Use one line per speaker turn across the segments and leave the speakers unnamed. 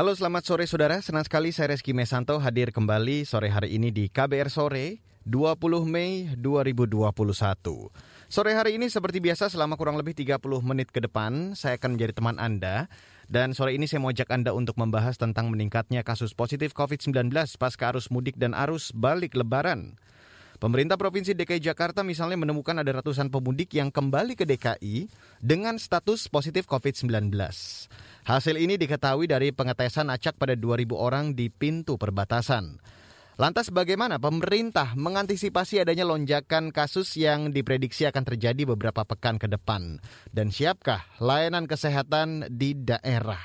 Halo selamat sore saudara, senang sekali saya Reski Mesanto hadir kembali sore hari ini di KBR Sore 20 Mei 2021. Sore hari ini seperti biasa selama kurang lebih 30 menit ke depan saya akan menjadi teman Anda dan sore ini saya mau ajak Anda untuk membahas tentang meningkatnya kasus positif COVID-19 pasca arus mudik dan arus balik lebaran. Pemerintah Provinsi DKI Jakarta misalnya menemukan ada ratusan pemudik yang kembali ke DKI dengan status positif COVID-19. Hasil ini diketahui dari pengetesan acak pada 2.000 orang di pintu perbatasan. Lantas bagaimana pemerintah mengantisipasi adanya lonjakan kasus yang diprediksi akan terjadi beberapa pekan ke depan? Dan siapkah layanan kesehatan di daerah?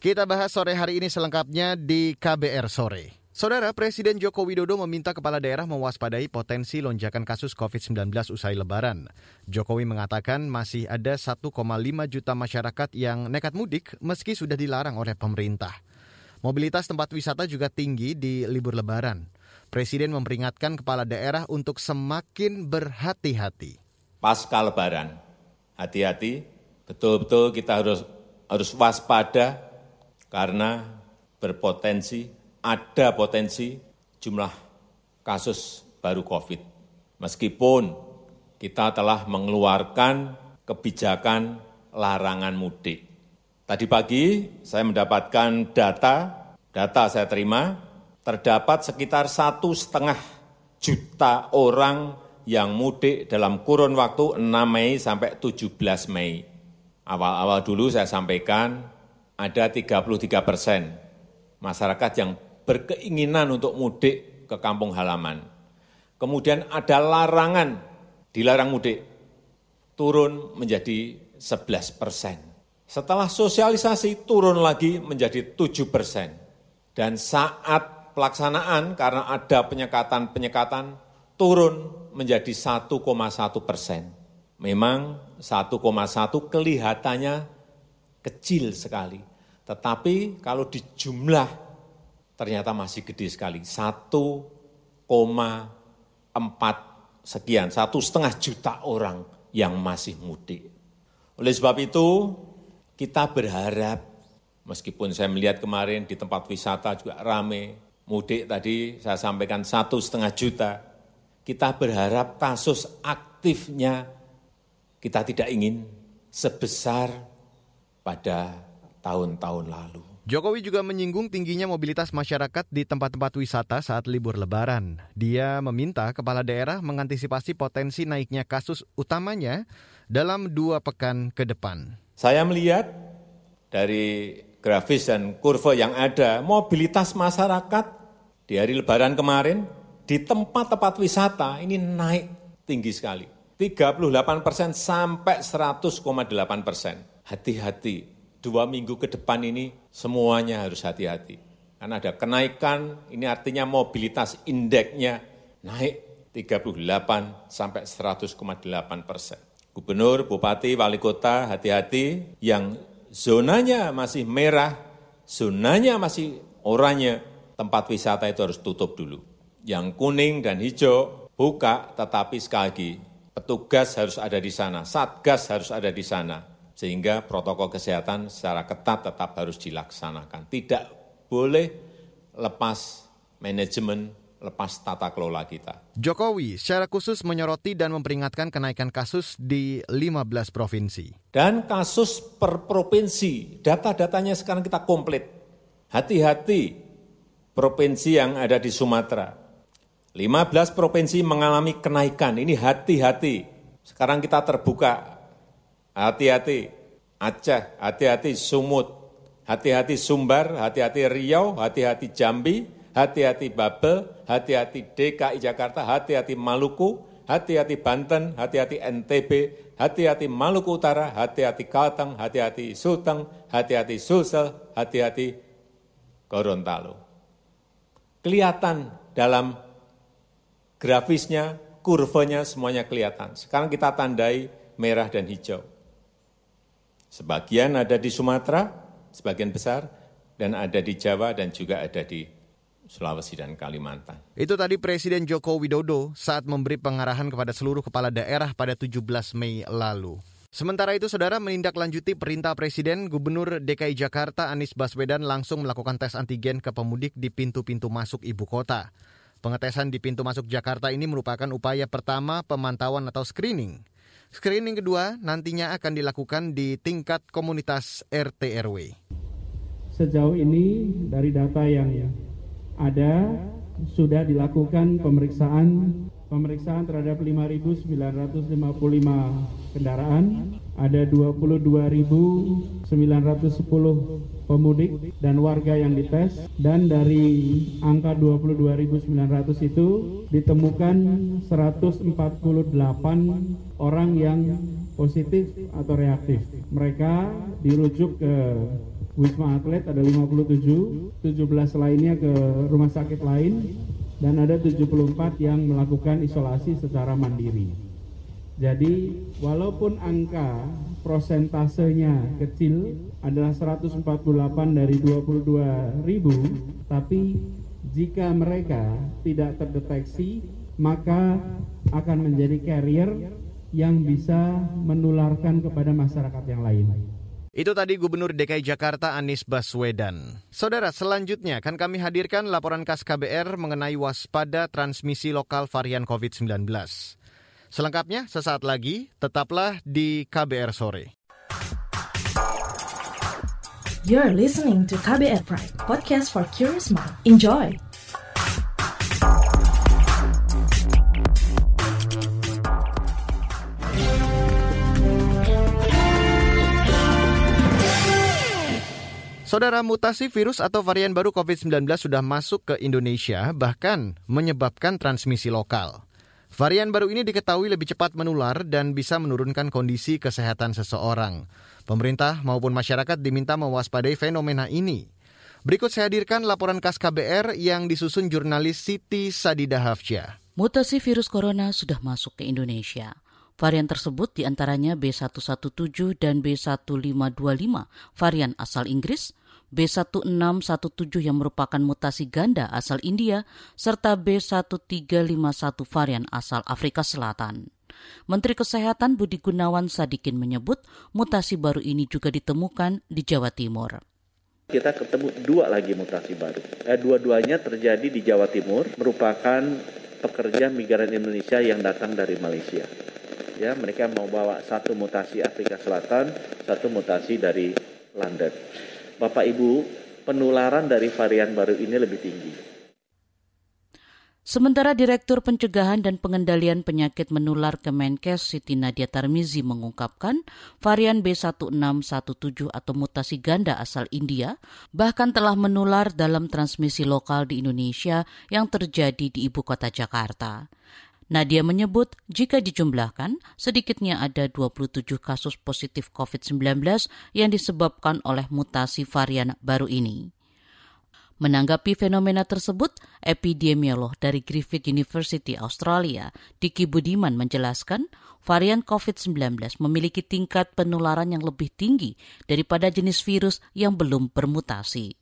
Kita bahas sore hari ini selengkapnya di KBR Sore. Saudara Presiden Joko Widodo meminta kepala daerah mewaspadai potensi lonjakan kasus COVID-19 usai lebaran. Jokowi mengatakan masih ada 1,5 juta masyarakat yang nekat mudik meski sudah dilarang oleh pemerintah. Mobilitas tempat wisata juga tinggi di libur lebaran. Presiden memperingatkan kepala daerah untuk semakin berhati-hati.
Pasca lebaran, hati-hati, betul-betul kita harus harus waspada karena berpotensi ada potensi jumlah kasus baru COVID. Meskipun kita telah mengeluarkan kebijakan larangan mudik. Tadi pagi saya mendapatkan data, data saya terima, terdapat sekitar satu setengah juta orang yang mudik dalam kurun waktu 6 Mei sampai 17 Mei. Awal-awal dulu saya sampaikan ada 33 persen masyarakat yang berkeinginan untuk mudik ke kampung halaman. Kemudian ada larangan, dilarang mudik, turun menjadi 11 persen. Setelah sosialisasi turun lagi menjadi 7 persen. Dan saat pelaksanaan karena ada penyekatan-penyekatan turun menjadi 1,1 persen. Memang 1,1 kelihatannya kecil sekali. Tetapi kalau dijumlah ternyata masih gede sekali. 1,4 sekian, satu setengah juta orang yang masih mudik. Oleh sebab itu, kita berharap, meskipun saya melihat kemarin di tempat wisata juga rame, mudik tadi saya sampaikan satu setengah juta, kita berharap kasus aktifnya kita tidak ingin sebesar pada tahun-tahun lalu.
Jokowi juga menyinggung tingginya mobilitas masyarakat di tempat-tempat wisata saat libur lebaran. Dia meminta kepala daerah mengantisipasi potensi naiknya kasus utamanya dalam dua pekan ke depan.
Saya melihat dari grafis dan kurva yang ada, mobilitas masyarakat di hari lebaran kemarin di tempat-tempat wisata ini naik tinggi sekali. 38 persen sampai 100,8 persen. Hati-hati, dua minggu ke depan ini semuanya harus hati-hati. Karena ada kenaikan, ini artinya mobilitas indeksnya naik 38 sampai 100,8 persen. Gubernur, Bupati, Wali Kota hati-hati yang zonanya masih merah, zonanya masih oranye, tempat wisata itu harus tutup dulu. Yang kuning dan hijau buka, tetapi sekali lagi petugas harus ada di sana, satgas harus ada di sana sehingga protokol kesehatan secara ketat tetap harus dilaksanakan. Tidak boleh lepas manajemen, lepas tata kelola kita.
Jokowi secara khusus menyoroti dan memperingatkan kenaikan kasus di 15 provinsi.
Dan kasus per provinsi, data-datanya sekarang kita komplit. Hati-hati provinsi yang ada di Sumatera. 15 provinsi mengalami kenaikan, ini hati-hati. Sekarang kita terbuka hati-hati Aceh, hati-hati Sumut, hati-hati Sumbar, hati-hati Riau, hati-hati Jambi, hati-hati Babel, hati-hati DKI Jakarta, hati-hati Maluku, hati-hati Banten, hati-hati NTB, hati-hati Maluku Utara, hati-hati Kalteng, hati-hati Sulteng, hati-hati Sulsel, hati-hati Gorontalo. Kelihatan dalam grafisnya, kurvanya semuanya kelihatan. Sekarang kita tandai merah dan hijau. Sebagian ada di Sumatera, sebagian besar, dan ada di Jawa dan juga ada di Sulawesi dan Kalimantan.
Itu tadi Presiden Joko Widodo saat memberi pengarahan kepada seluruh kepala daerah pada 17 Mei lalu. Sementara itu, saudara menindaklanjuti perintah Presiden, Gubernur DKI Jakarta Anies Baswedan langsung melakukan tes antigen ke pemudik di pintu-pintu masuk ibu kota. Pengetesan di pintu masuk Jakarta ini merupakan upaya pertama pemantauan atau screening. Screening kedua nantinya akan dilakukan di tingkat komunitas RT RW.
Sejauh ini dari data yang ada sudah dilakukan pemeriksaan pemeriksaan terhadap 5.955 kendaraan, ada 22.910 pemudik dan warga yang dites. Dan dari angka 22.900 itu ditemukan 148 orang yang positif atau reaktif. Mereka dirujuk ke Wisma Atlet ada 57, 17 lainnya ke rumah sakit lain, dan ada 74 yang melakukan isolasi secara mandiri. Jadi walaupun angka prosentasenya kecil adalah 148 dari 22 ribu, tapi jika mereka tidak terdeteksi, maka akan menjadi carrier yang bisa menularkan kepada masyarakat yang lain.
Itu tadi Gubernur DKI Jakarta Anies Baswedan. Saudara, selanjutnya akan kami hadirkan laporan khas KBR mengenai waspada transmisi lokal varian COVID-19. Selengkapnya sesaat lagi, tetaplah di KBR Sore.
You're listening to KBR Pride, podcast for curious mind. Enjoy!
Saudara mutasi virus atau varian baru COVID-19 sudah masuk ke Indonesia, bahkan menyebabkan transmisi lokal. Varian baru ini diketahui lebih cepat menular dan bisa menurunkan kondisi kesehatan seseorang. Pemerintah maupun masyarakat diminta mewaspadai fenomena ini. Berikut saya hadirkan laporan khas KBR yang disusun jurnalis Siti Sadida Hafsyah.
Mutasi virus corona sudah masuk ke Indonesia. Varian tersebut di antaranya B117 dan B1525, varian asal Inggris, B1617 yang merupakan mutasi ganda asal India, serta B1351 varian asal Afrika Selatan. Menteri Kesehatan Budi Gunawan Sadikin menyebut mutasi baru ini juga ditemukan di Jawa Timur.
Kita ketemu dua lagi mutasi baru. Eh, dua-duanya terjadi di Jawa Timur, merupakan pekerja migran Indonesia yang datang dari Malaysia ya mereka mau bawa satu mutasi Afrika Selatan, satu mutasi dari London. Bapak Ibu, penularan dari varian baru ini lebih tinggi.
Sementara Direktur Pencegahan dan Pengendalian Penyakit Menular Kemenkes Siti Nadia Tarmizi mengungkapkan varian B1617 atau mutasi ganda asal India bahkan telah menular dalam transmisi lokal di Indonesia yang terjadi di ibu kota Jakarta. Nadia menyebut jika dijumlahkan, sedikitnya ada 27 kasus positif COVID-19 yang disebabkan oleh mutasi varian baru ini. Menanggapi fenomena tersebut, epidemiolog dari Griffith University Australia, Diki Budiman menjelaskan varian COVID-19 memiliki tingkat penularan yang lebih tinggi daripada jenis virus yang belum bermutasi.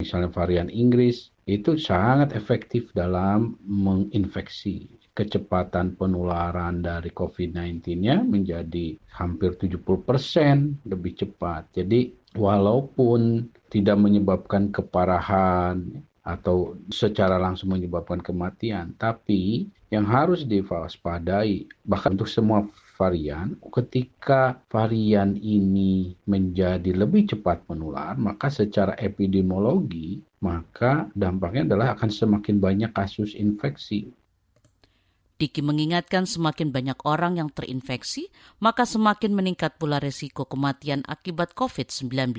Misalnya varian Inggris itu sangat efektif dalam menginfeksi kecepatan penularan dari COVID-19-nya menjadi hampir 70% lebih cepat. Jadi walaupun tidak menyebabkan keparahan atau secara langsung menyebabkan kematian, tapi yang harus diwaspadai bahkan untuk semua varian, ketika varian ini menjadi lebih cepat menular, maka secara epidemiologi, maka dampaknya adalah akan semakin banyak kasus infeksi.
Diki mengingatkan semakin banyak orang yang terinfeksi, maka semakin meningkat pula resiko kematian akibat COVID-19.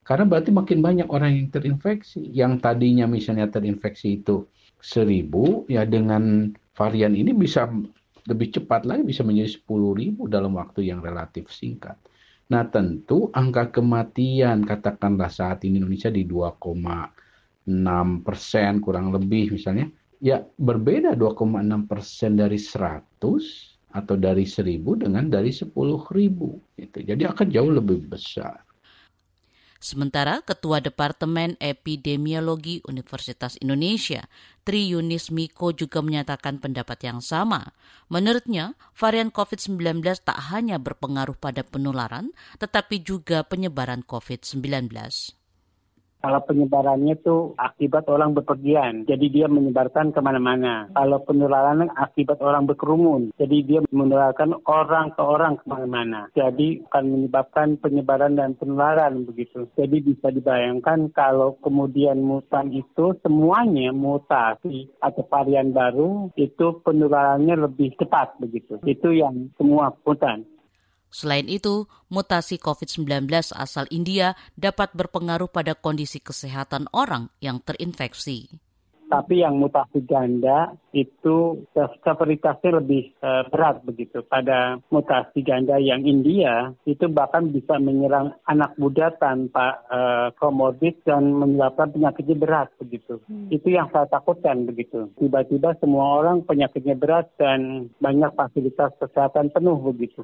Karena berarti makin banyak orang yang terinfeksi. Yang tadinya misalnya terinfeksi itu seribu, ya dengan varian ini bisa lebih cepat lagi, bisa menjadi sepuluh ribu dalam waktu yang relatif singkat. Nah tentu angka kematian katakanlah saat ini Indonesia di 2,6 persen kurang lebih misalnya ya berbeda 2,6 persen dari 100 atau dari 1000 dengan dari 10 ribu. Gitu. Jadi akan jauh lebih besar.
Sementara Ketua Departemen Epidemiologi Universitas Indonesia, Tri Yunis Miko juga menyatakan pendapat yang sama. Menurutnya, varian COVID-19 tak hanya berpengaruh pada penularan, tetapi juga penyebaran COVID-19.
Kalau penyebarannya itu akibat orang bepergian, jadi dia menyebarkan ke mana-mana. Kalau penularan akibat orang berkerumun, jadi dia menularkan orang ke orang ke mana-mana. Jadi akan menyebabkan penyebaran dan penularan begitu. Jadi bisa dibayangkan kalau kemudian mutan itu semuanya mutasi atau varian baru, itu penularannya lebih cepat begitu. Itu yang semua mutan.
Selain itu, mutasi COVID-19 asal India dapat berpengaruh pada kondisi kesehatan orang yang terinfeksi.
Tapi yang mutasi ganda itu severitasnya lebih uh, berat begitu. Pada mutasi ganda yang India itu bahkan bisa menyerang anak muda tanpa uh, komorbid dan menyebabkan penyakitnya berat begitu. Hmm. Itu yang saya takutkan begitu. Tiba-tiba semua orang penyakitnya berat dan banyak fasilitas kesehatan penuh begitu.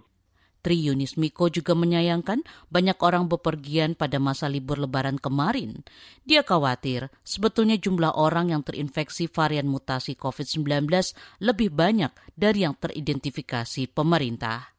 Tri Yunis Miko juga menyayangkan banyak orang bepergian pada masa libur lebaran kemarin. Dia khawatir sebetulnya jumlah orang yang terinfeksi varian mutasi COVID-19 lebih banyak dari yang teridentifikasi pemerintah.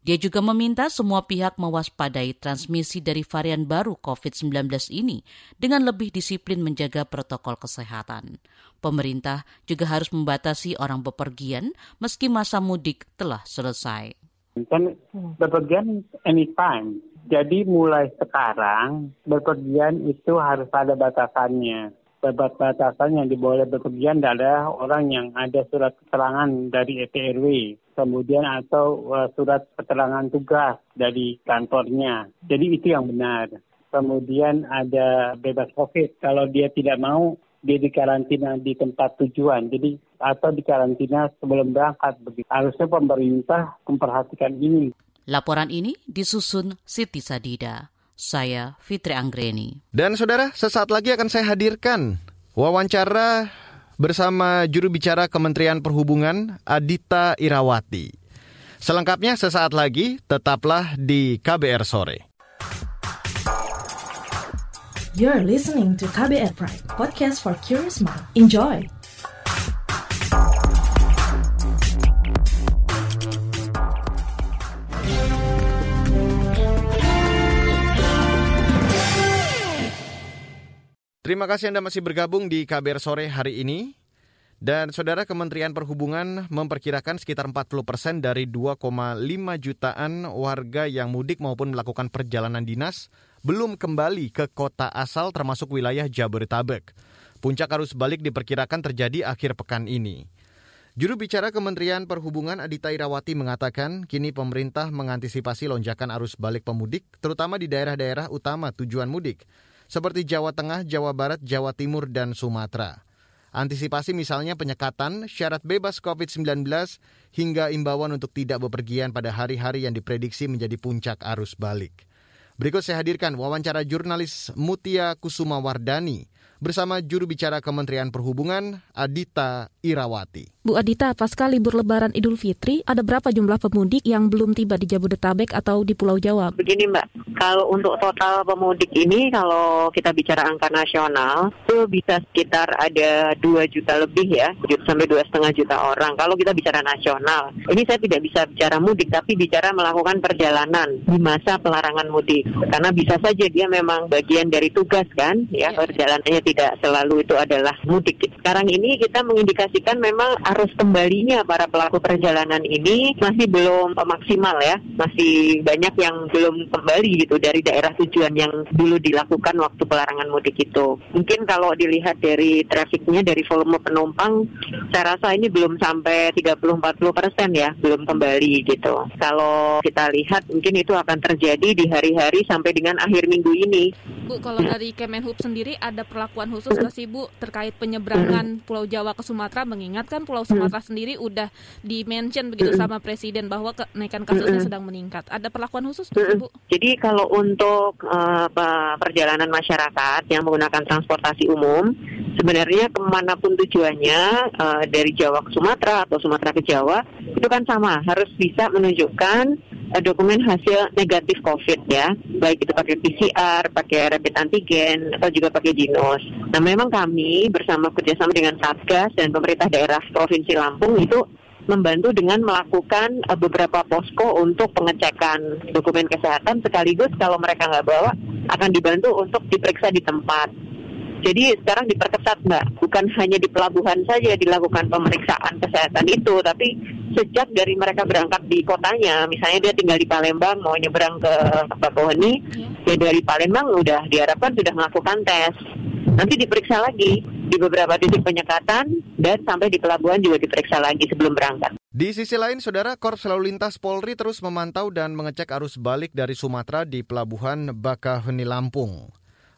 Dia juga meminta semua pihak mewaspadai transmisi dari varian baru COVID-19 ini dengan lebih disiplin menjaga protokol kesehatan. Pemerintah juga harus membatasi orang bepergian meski masa mudik telah selesai.
Kan berpergian anytime. Jadi mulai sekarang berpergian itu harus ada batasannya. Batasan yang diboleh berpergian adalah orang yang ada surat keterangan dari ETRW, kemudian atau uh, surat keterangan tugas dari kantornya. Jadi itu yang benar. Kemudian ada bebas COVID. Kalau dia tidak mau, dia dikarantina di tempat tujuan. Jadi atau dikarantina sebelum berangkat. Begitu. Harusnya pemerintah memperhatikan ini.
Laporan ini disusun Siti Sadida. Saya Fitri Anggreni.
Dan saudara, sesaat lagi akan saya hadirkan wawancara bersama juru bicara Kementerian Perhubungan Adita Irawati. Selengkapnya sesaat lagi, tetaplah di KBR Sore.
You're listening to KBR Pride, podcast for curious mind. Enjoy!
Terima kasih Anda masih bergabung di KBR Sore hari ini. Dan Saudara Kementerian Perhubungan memperkirakan sekitar 40 persen dari 2,5 jutaan warga yang mudik maupun melakukan perjalanan dinas belum kembali ke kota asal termasuk wilayah Jabodetabek. Puncak arus balik diperkirakan terjadi akhir pekan ini. Juru bicara Kementerian Perhubungan Adita Irawati mengatakan kini pemerintah mengantisipasi lonjakan arus balik pemudik terutama di daerah-daerah utama tujuan mudik seperti Jawa Tengah, Jawa Barat, Jawa Timur, dan Sumatera. Antisipasi misalnya penyekatan, syarat bebas COVID-19, hingga imbauan untuk tidak bepergian pada hari-hari yang diprediksi menjadi puncak arus balik. Berikut saya hadirkan wawancara jurnalis Mutia Kusuma Wardani bersama juru bicara Kementerian Perhubungan Adita Irawati.
Bu Adita, pasca libur lebaran Idul Fitri, ada berapa jumlah pemudik yang belum tiba di Jabodetabek atau di Pulau Jawa?
Begini Mbak, kalau untuk total pemudik ini, kalau kita bicara angka nasional, itu bisa sekitar ada 2 juta lebih ya, sampai dua setengah juta orang. Kalau kita bicara nasional, ini saya tidak bisa bicara mudik, tapi bicara melakukan perjalanan di masa pelarangan mudik. Karena bisa saja dia memang bagian dari tugas kan, ya, ya. perjalanannya tidak selalu itu adalah mudik. Sekarang ini kita mengindikasikan memang arus kembalinya para pelaku perjalanan ini masih belum maksimal ya, masih banyak yang belum kembali gitu dari daerah tujuan yang dulu dilakukan waktu pelarangan mudik itu. Mungkin kalau dilihat dari trafiknya, dari volume penumpang, saya rasa ini belum sampai 30-40 persen ya, belum kembali gitu. Kalau kita lihat mungkin itu akan terjadi di hari-hari sampai dengan akhir minggu ini.
Bu, kalau dari Kemenhub sendiri ada perlakuan khusus nggak sih Bu terkait penyeberangan Pulau Jawa ke Sumatera? Mengingatkan Pulau Sumatera sendiri udah di-mention begitu sama Presiden bahwa kenaikan kasusnya sedang meningkat. Ada perlakuan khusus Bu?
Jadi kalau untuk uh, perjalanan masyarakat yang menggunakan transportasi umum, sebenarnya ke mana pun tujuannya uh, dari Jawa ke Sumatera atau Sumatera ke Jawa itu kan sama harus bisa menunjukkan dokumen hasil negatif COVID ya, baik itu pakai PCR, pakai rapid antigen, atau juga pakai Ginos. Nah memang kami bersama kerjasama dengan Satgas dan pemerintah daerah Provinsi Lampung itu membantu dengan melakukan uh, beberapa posko untuk pengecekan dokumen kesehatan sekaligus kalau mereka nggak bawa akan dibantu untuk diperiksa di tempat. Jadi sekarang diperketat mbak, bukan hanya di pelabuhan saja dilakukan pemeriksaan kesehatan itu, tapi sejak dari mereka berangkat di kotanya, misalnya dia tinggal di Palembang mau nyebrang ke Bakauheni, ya dari Palembang udah diharapkan sudah melakukan tes. Nanti diperiksa lagi di beberapa titik penyekatan dan sampai di pelabuhan juga diperiksa lagi sebelum berangkat.
Di sisi lain, Saudara Korps Lalu Lintas Polri terus memantau dan mengecek arus balik dari Sumatera di Pelabuhan Bakaheni Lampung.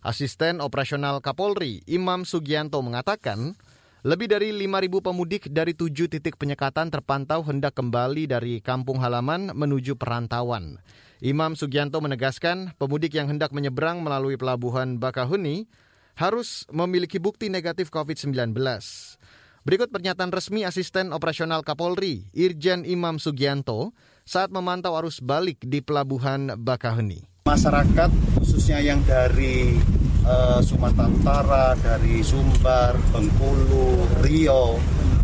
Asisten Operasional Kapolri, Imam Sugianto mengatakan, lebih dari 5.000 pemudik dari tujuh titik penyekatan terpantau hendak kembali dari kampung halaman menuju perantauan. Imam Sugianto menegaskan, pemudik yang hendak menyeberang melalui Pelabuhan Bakahuni harus memiliki bukti negatif COVID-19. Berikut pernyataan resmi Asisten Operasional Kapolri, Irjen Imam Sugianto, saat memantau arus balik di Pelabuhan Bakahuni.
Masyarakat khususnya yang dari uh, Sumatera Utara, dari Sumbar, Bengkulu, Rio,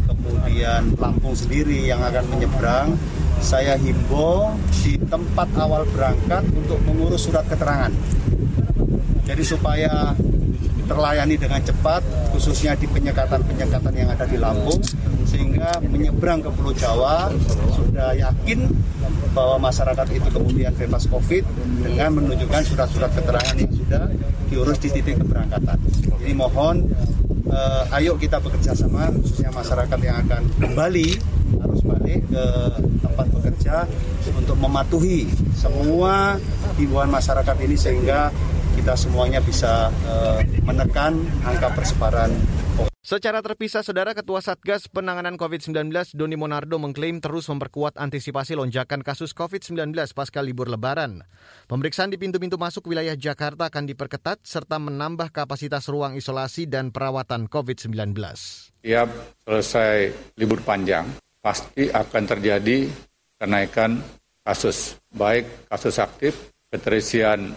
kemudian Lampung sendiri yang akan menyeberang, saya himbau di tempat awal berangkat untuk mengurus surat keterangan. Jadi supaya terlayani dengan cepat khususnya di penyekatan-penyekatan yang ada di Lampung sehingga menyeberang ke Pulau Jawa sudah yakin bahwa masyarakat itu kemudian bebas COVID dengan menunjukkan surat-surat keterangan yang sudah diurus di titik keberangkatan. Jadi mohon eh, ayo kita bekerja sama khususnya masyarakat yang akan kembali harus balik ke tempat bekerja untuk mematuhi semua himbauan masyarakat ini sehingga kita semuanya bisa uh, menekan angka persebaran
Secara terpisah, Saudara Ketua Satgas Penanganan COVID-19 Doni Monardo mengklaim terus memperkuat antisipasi lonjakan kasus COVID-19 pasca libur lebaran. Pemeriksaan di pintu-pintu masuk wilayah Jakarta akan diperketat serta menambah kapasitas ruang isolasi dan perawatan COVID-19.
Tiap selesai libur panjang, pasti akan terjadi kenaikan kasus, baik kasus aktif, keterisian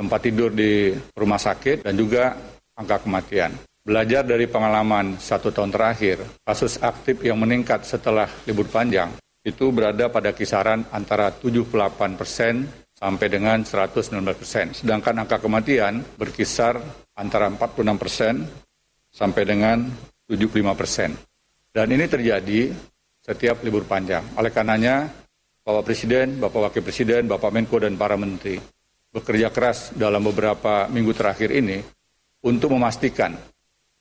tempat tidur di rumah sakit, dan juga angka kematian. Belajar dari pengalaman satu tahun terakhir, kasus aktif yang meningkat setelah libur panjang itu berada pada kisaran antara 78 persen sampai dengan 119 persen. Sedangkan angka kematian berkisar antara 46 persen sampai dengan 75 persen. Dan ini terjadi setiap libur panjang. Oleh karenanya, Bapak Presiden, Bapak Wakil Presiden, Bapak Menko, dan para Menteri bekerja keras dalam beberapa minggu terakhir ini untuk memastikan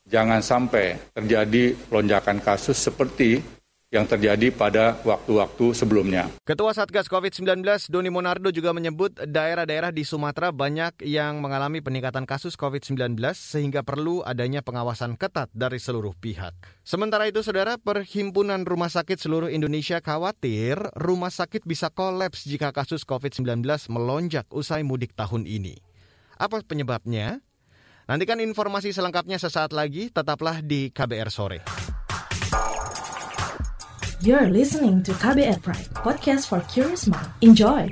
jangan sampai terjadi lonjakan kasus seperti yang terjadi pada waktu-waktu sebelumnya.
Ketua Satgas COVID-19 Doni Monardo juga menyebut daerah-daerah di Sumatera banyak yang mengalami peningkatan kasus COVID-19 sehingga perlu adanya pengawasan ketat dari seluruh pihak. Sementara itu, Saudara, Perhimpunan Rumah Sakit Seluruh Indonesia khawatir rumah sakit bisa kolaps jika kasus COVID-19 melonjak usai mudik tahun ini. Apa penyebabnya? Nantikan informasi selengkapnya sesaat lagi, tetaplah di KBR Sore.
You're listening to KBR Pride, podcast for curious mind. Enjoy!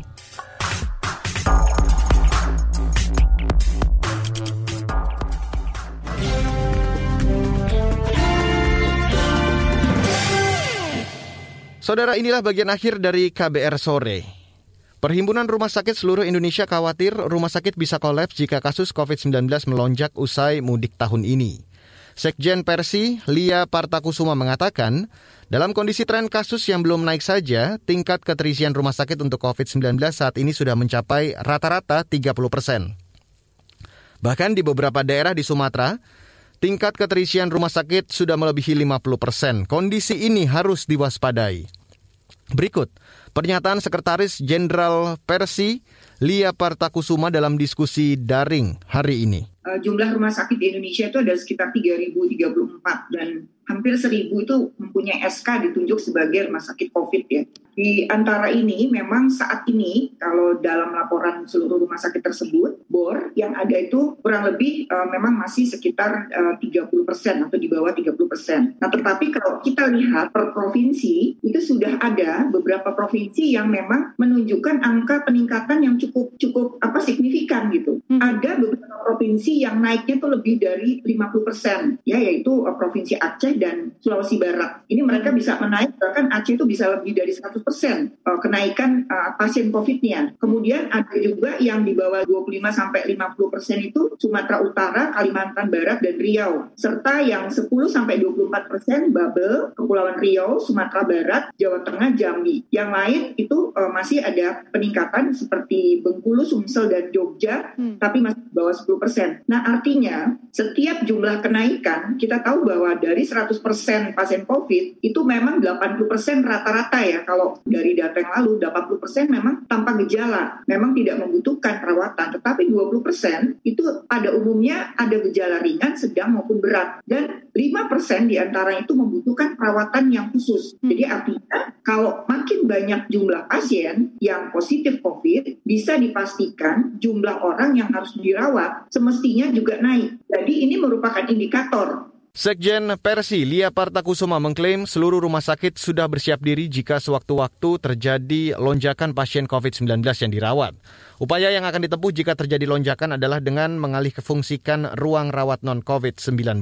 Saudara, inilah bagian akhir dari KBR Sore. Perhimpunan Rumah Sakit seluruh Indonesia khawatir rumah sakit bisa kolaps jika kasus COVID-19 melonjak usai mudik tahun ini. Sekjen Persi, Lia Partakusuma mengatakan, dalam kondisi tren kasus yang belum naik saja, tingkat keterisian rumah sakit untuk COVID-19 saat ini sudah mencapai rata-rata 30 persen. Bahkan di beberapa daerah di Sumatera, tingkat keterisian rumah sakit sudah melebihi 50 persen. Kondisi ini harus diwaspadai. Berikut pernyataan Sekretaris Jenderal Persi Lia Partakusuma dalam diskusi daring hari ini.
Uh, jumlah rumah sakit di Indonesia itu ada sekitar 3.034 dan hampir 1.000 itu mempunyai SK ditunjuk sebagai rumah sakit COVID ya. di antara ini memang saat ini kalau dalam laporan seluruh rumah sakit tersebut, BOR yang ada itu kurang lebih uh, memang masih sekitar uh, 30% atau di bawah 30%. Nah, tetapi kalau kita lihat per provinsi itu sudah ada beberapa provinsi yang memang menunjukkan angka peningkatan yang cukup cukup apa signifikan gitu. Hmm. Ada beberapa provinsi yang naiknya tuh lebih dari 50% ya yaitu uh, provinsi Aceh dan Sulawesi Barat. Ini mereka bisa menaik bahkan Aceh itu bisa lebih dari 100% uh, kenaikan uh, pasien COVID-nya. Kemudian ada juga yang di bawah 25 sampai 50% itu Sumatera Utara, Kalimantan Barat dan Riau. Serta yang 10 sampai 24% Babel, Kepulauan Riau, Sumatera Barat, Jawa Tengah, Jambi. Yang lain itu masih ada peningkatan seperti Bengkulu, Sumsel dan Jogja, hmm. tapi masih di bawah 10%. Nah, artinya setiap jumlah kenaikan kita tahu bahwa dari 100% pasien COVID itu memang 80% rata-rata ya kalau dari data yang lalu 80% memang tanpa gejala, memang tidak membutuhkan perawatan, tetapi 20% itu pada umumnya ada gejala ringan, sedang maupun berat dan 5% di antara itu membutuhkan perawatan yang khusus. Hmm. Jadi artinya kalau makin banyak jumlah pasien yang positif COVID, bisa dipastikan jumlah orang yang harus dirawat semestinya juga naik. Jadi ini merupakan indikator
Sekjen Persi Lia Partakusuma mengklaim seluruh rumah sakit sudah bersiap diri jika sewaktu-waktu terjadi lonjakan pasien COVID-19 yang dirawat. Upaya yang akan ditempuh jika terjadi lonjakan adalah dengan mengalih kefungsikan ruang rawat non-COVID-19.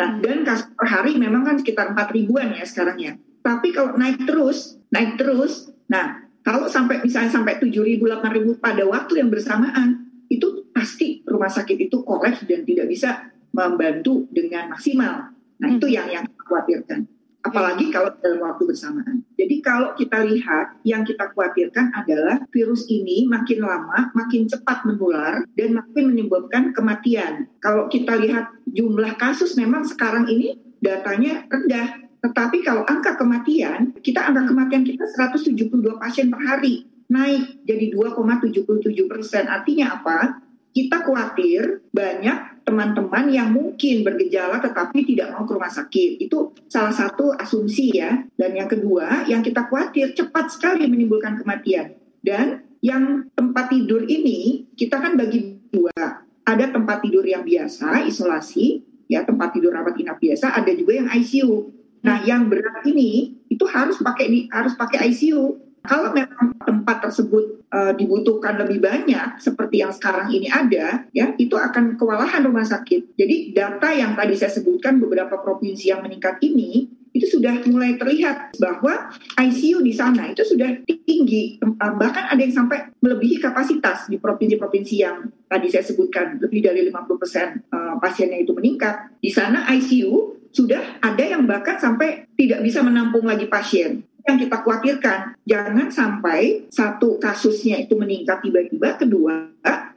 Nah, dan kasus per hari memang kan sekitar 4 ribuan ya sekarang ya. Tapi kalau naik terus, naik terus, nah kalau sampai misalnya sampai 7 ribu, 8 ribu pada waktu yang bersamaan, itu pasti rumah sakit itu kolaps dan tidak bisa membantu dengan maksimal. Nah, hmm. itu yang yang khawatirkan. Apalagi kalau dalam waktu bersamaan. Jadi kalau kita lihat yang kita khawatirkan adalah virus ini makin lama makin cepat menular dan makin menyebabkan kematian. Kalau kita lihat jumlah kasus memang sekarang ini datanya rendah. Tetapi kalau angka kematian, kita angka kematian kita 172 pasien per hari naik jadi 2,77 persen. Artinya apa? Kita khawatir banyak teman-teman yang mungkin bergejala tetapi tidak mau ke rumah sakit. Itu salah satu asumsi ya. Dan yang kedua, yang kita khawatir cepat sekali menimbulkan kematian. Dan yang tempat tidur ini kita kan bagi dua. Ada tempat tidur yang biasa, isolasi, ya tempat tidur rawat inap biasa, ada juga yang ICU. Nah, yang berat ini itu harus pakai harus pakai ICU kalau memang tempat tersebut uh, dibutuhkan lebih banyak seperti yang sekarang ini ada, ya itu akan kewalahan rumah sakit. Jadi data yang tadi saya sebutkan beberapa provinsi yang meningkat ini itu sudah mulai terlihat bahwa ICU di sana itu sudah tinggi, uh, bahkan ada yang sampai melebihi kapasitas di provinsi-provinsi yang tadi saya sebutkan lebih dari 50% uh, pasiennya itu meningkat. Di sana ICU sudah ada yang bahkan sampai tidak bisa menampung lagi pasien yang kita khawatirkan. Jangan sampai satu kasusnya itu meningkat tiba-tiba, kedua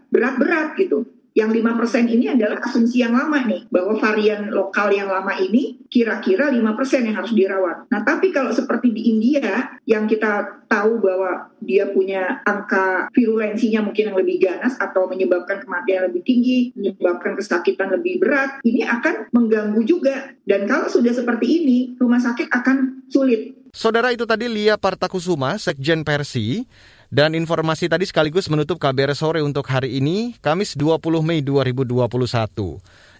berat-berat gitu. Yang 5% ini adalah asumsi yang lama nih, bahwa varian lokal yang lama ini kira-kira 5% yang harus dirawat. Nah, tapi kalau seperti di India, yang kita tahu bahwa dia punya angka virulensinya mungkin yang lebih ganas atau menyebabkan kematian lebih tinggi, menyebabkan kesakitan lebih berat, ini akan mengganggu juga. Dan kalau sudah seperti ini, rumah sakit akan sulit
Saudara itu tadi Lia Partakusuma, Sekjen Persi, dan informasi tadi sekaligus menutup KBR sore untuk hari ini, Kamis 20 Mei 2021.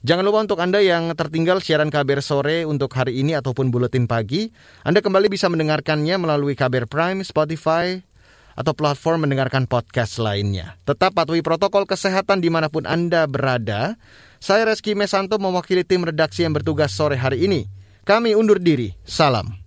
Jangan lupa untuk Anda yang tertinggal siaran KBR sore untuk hari ini ataupun buletin pagi, Anda kembali bisa mendengarkannya melalui KBR Prime, Spotify, atau platform mendengarkan podcast lainnya. Tetap patuhi protokol kesehatan di mana pun Anda berada. Saya Reski Mesanto mewakili tim redaksi yang bertugas sore hari ini. Kami undur diri. Salam.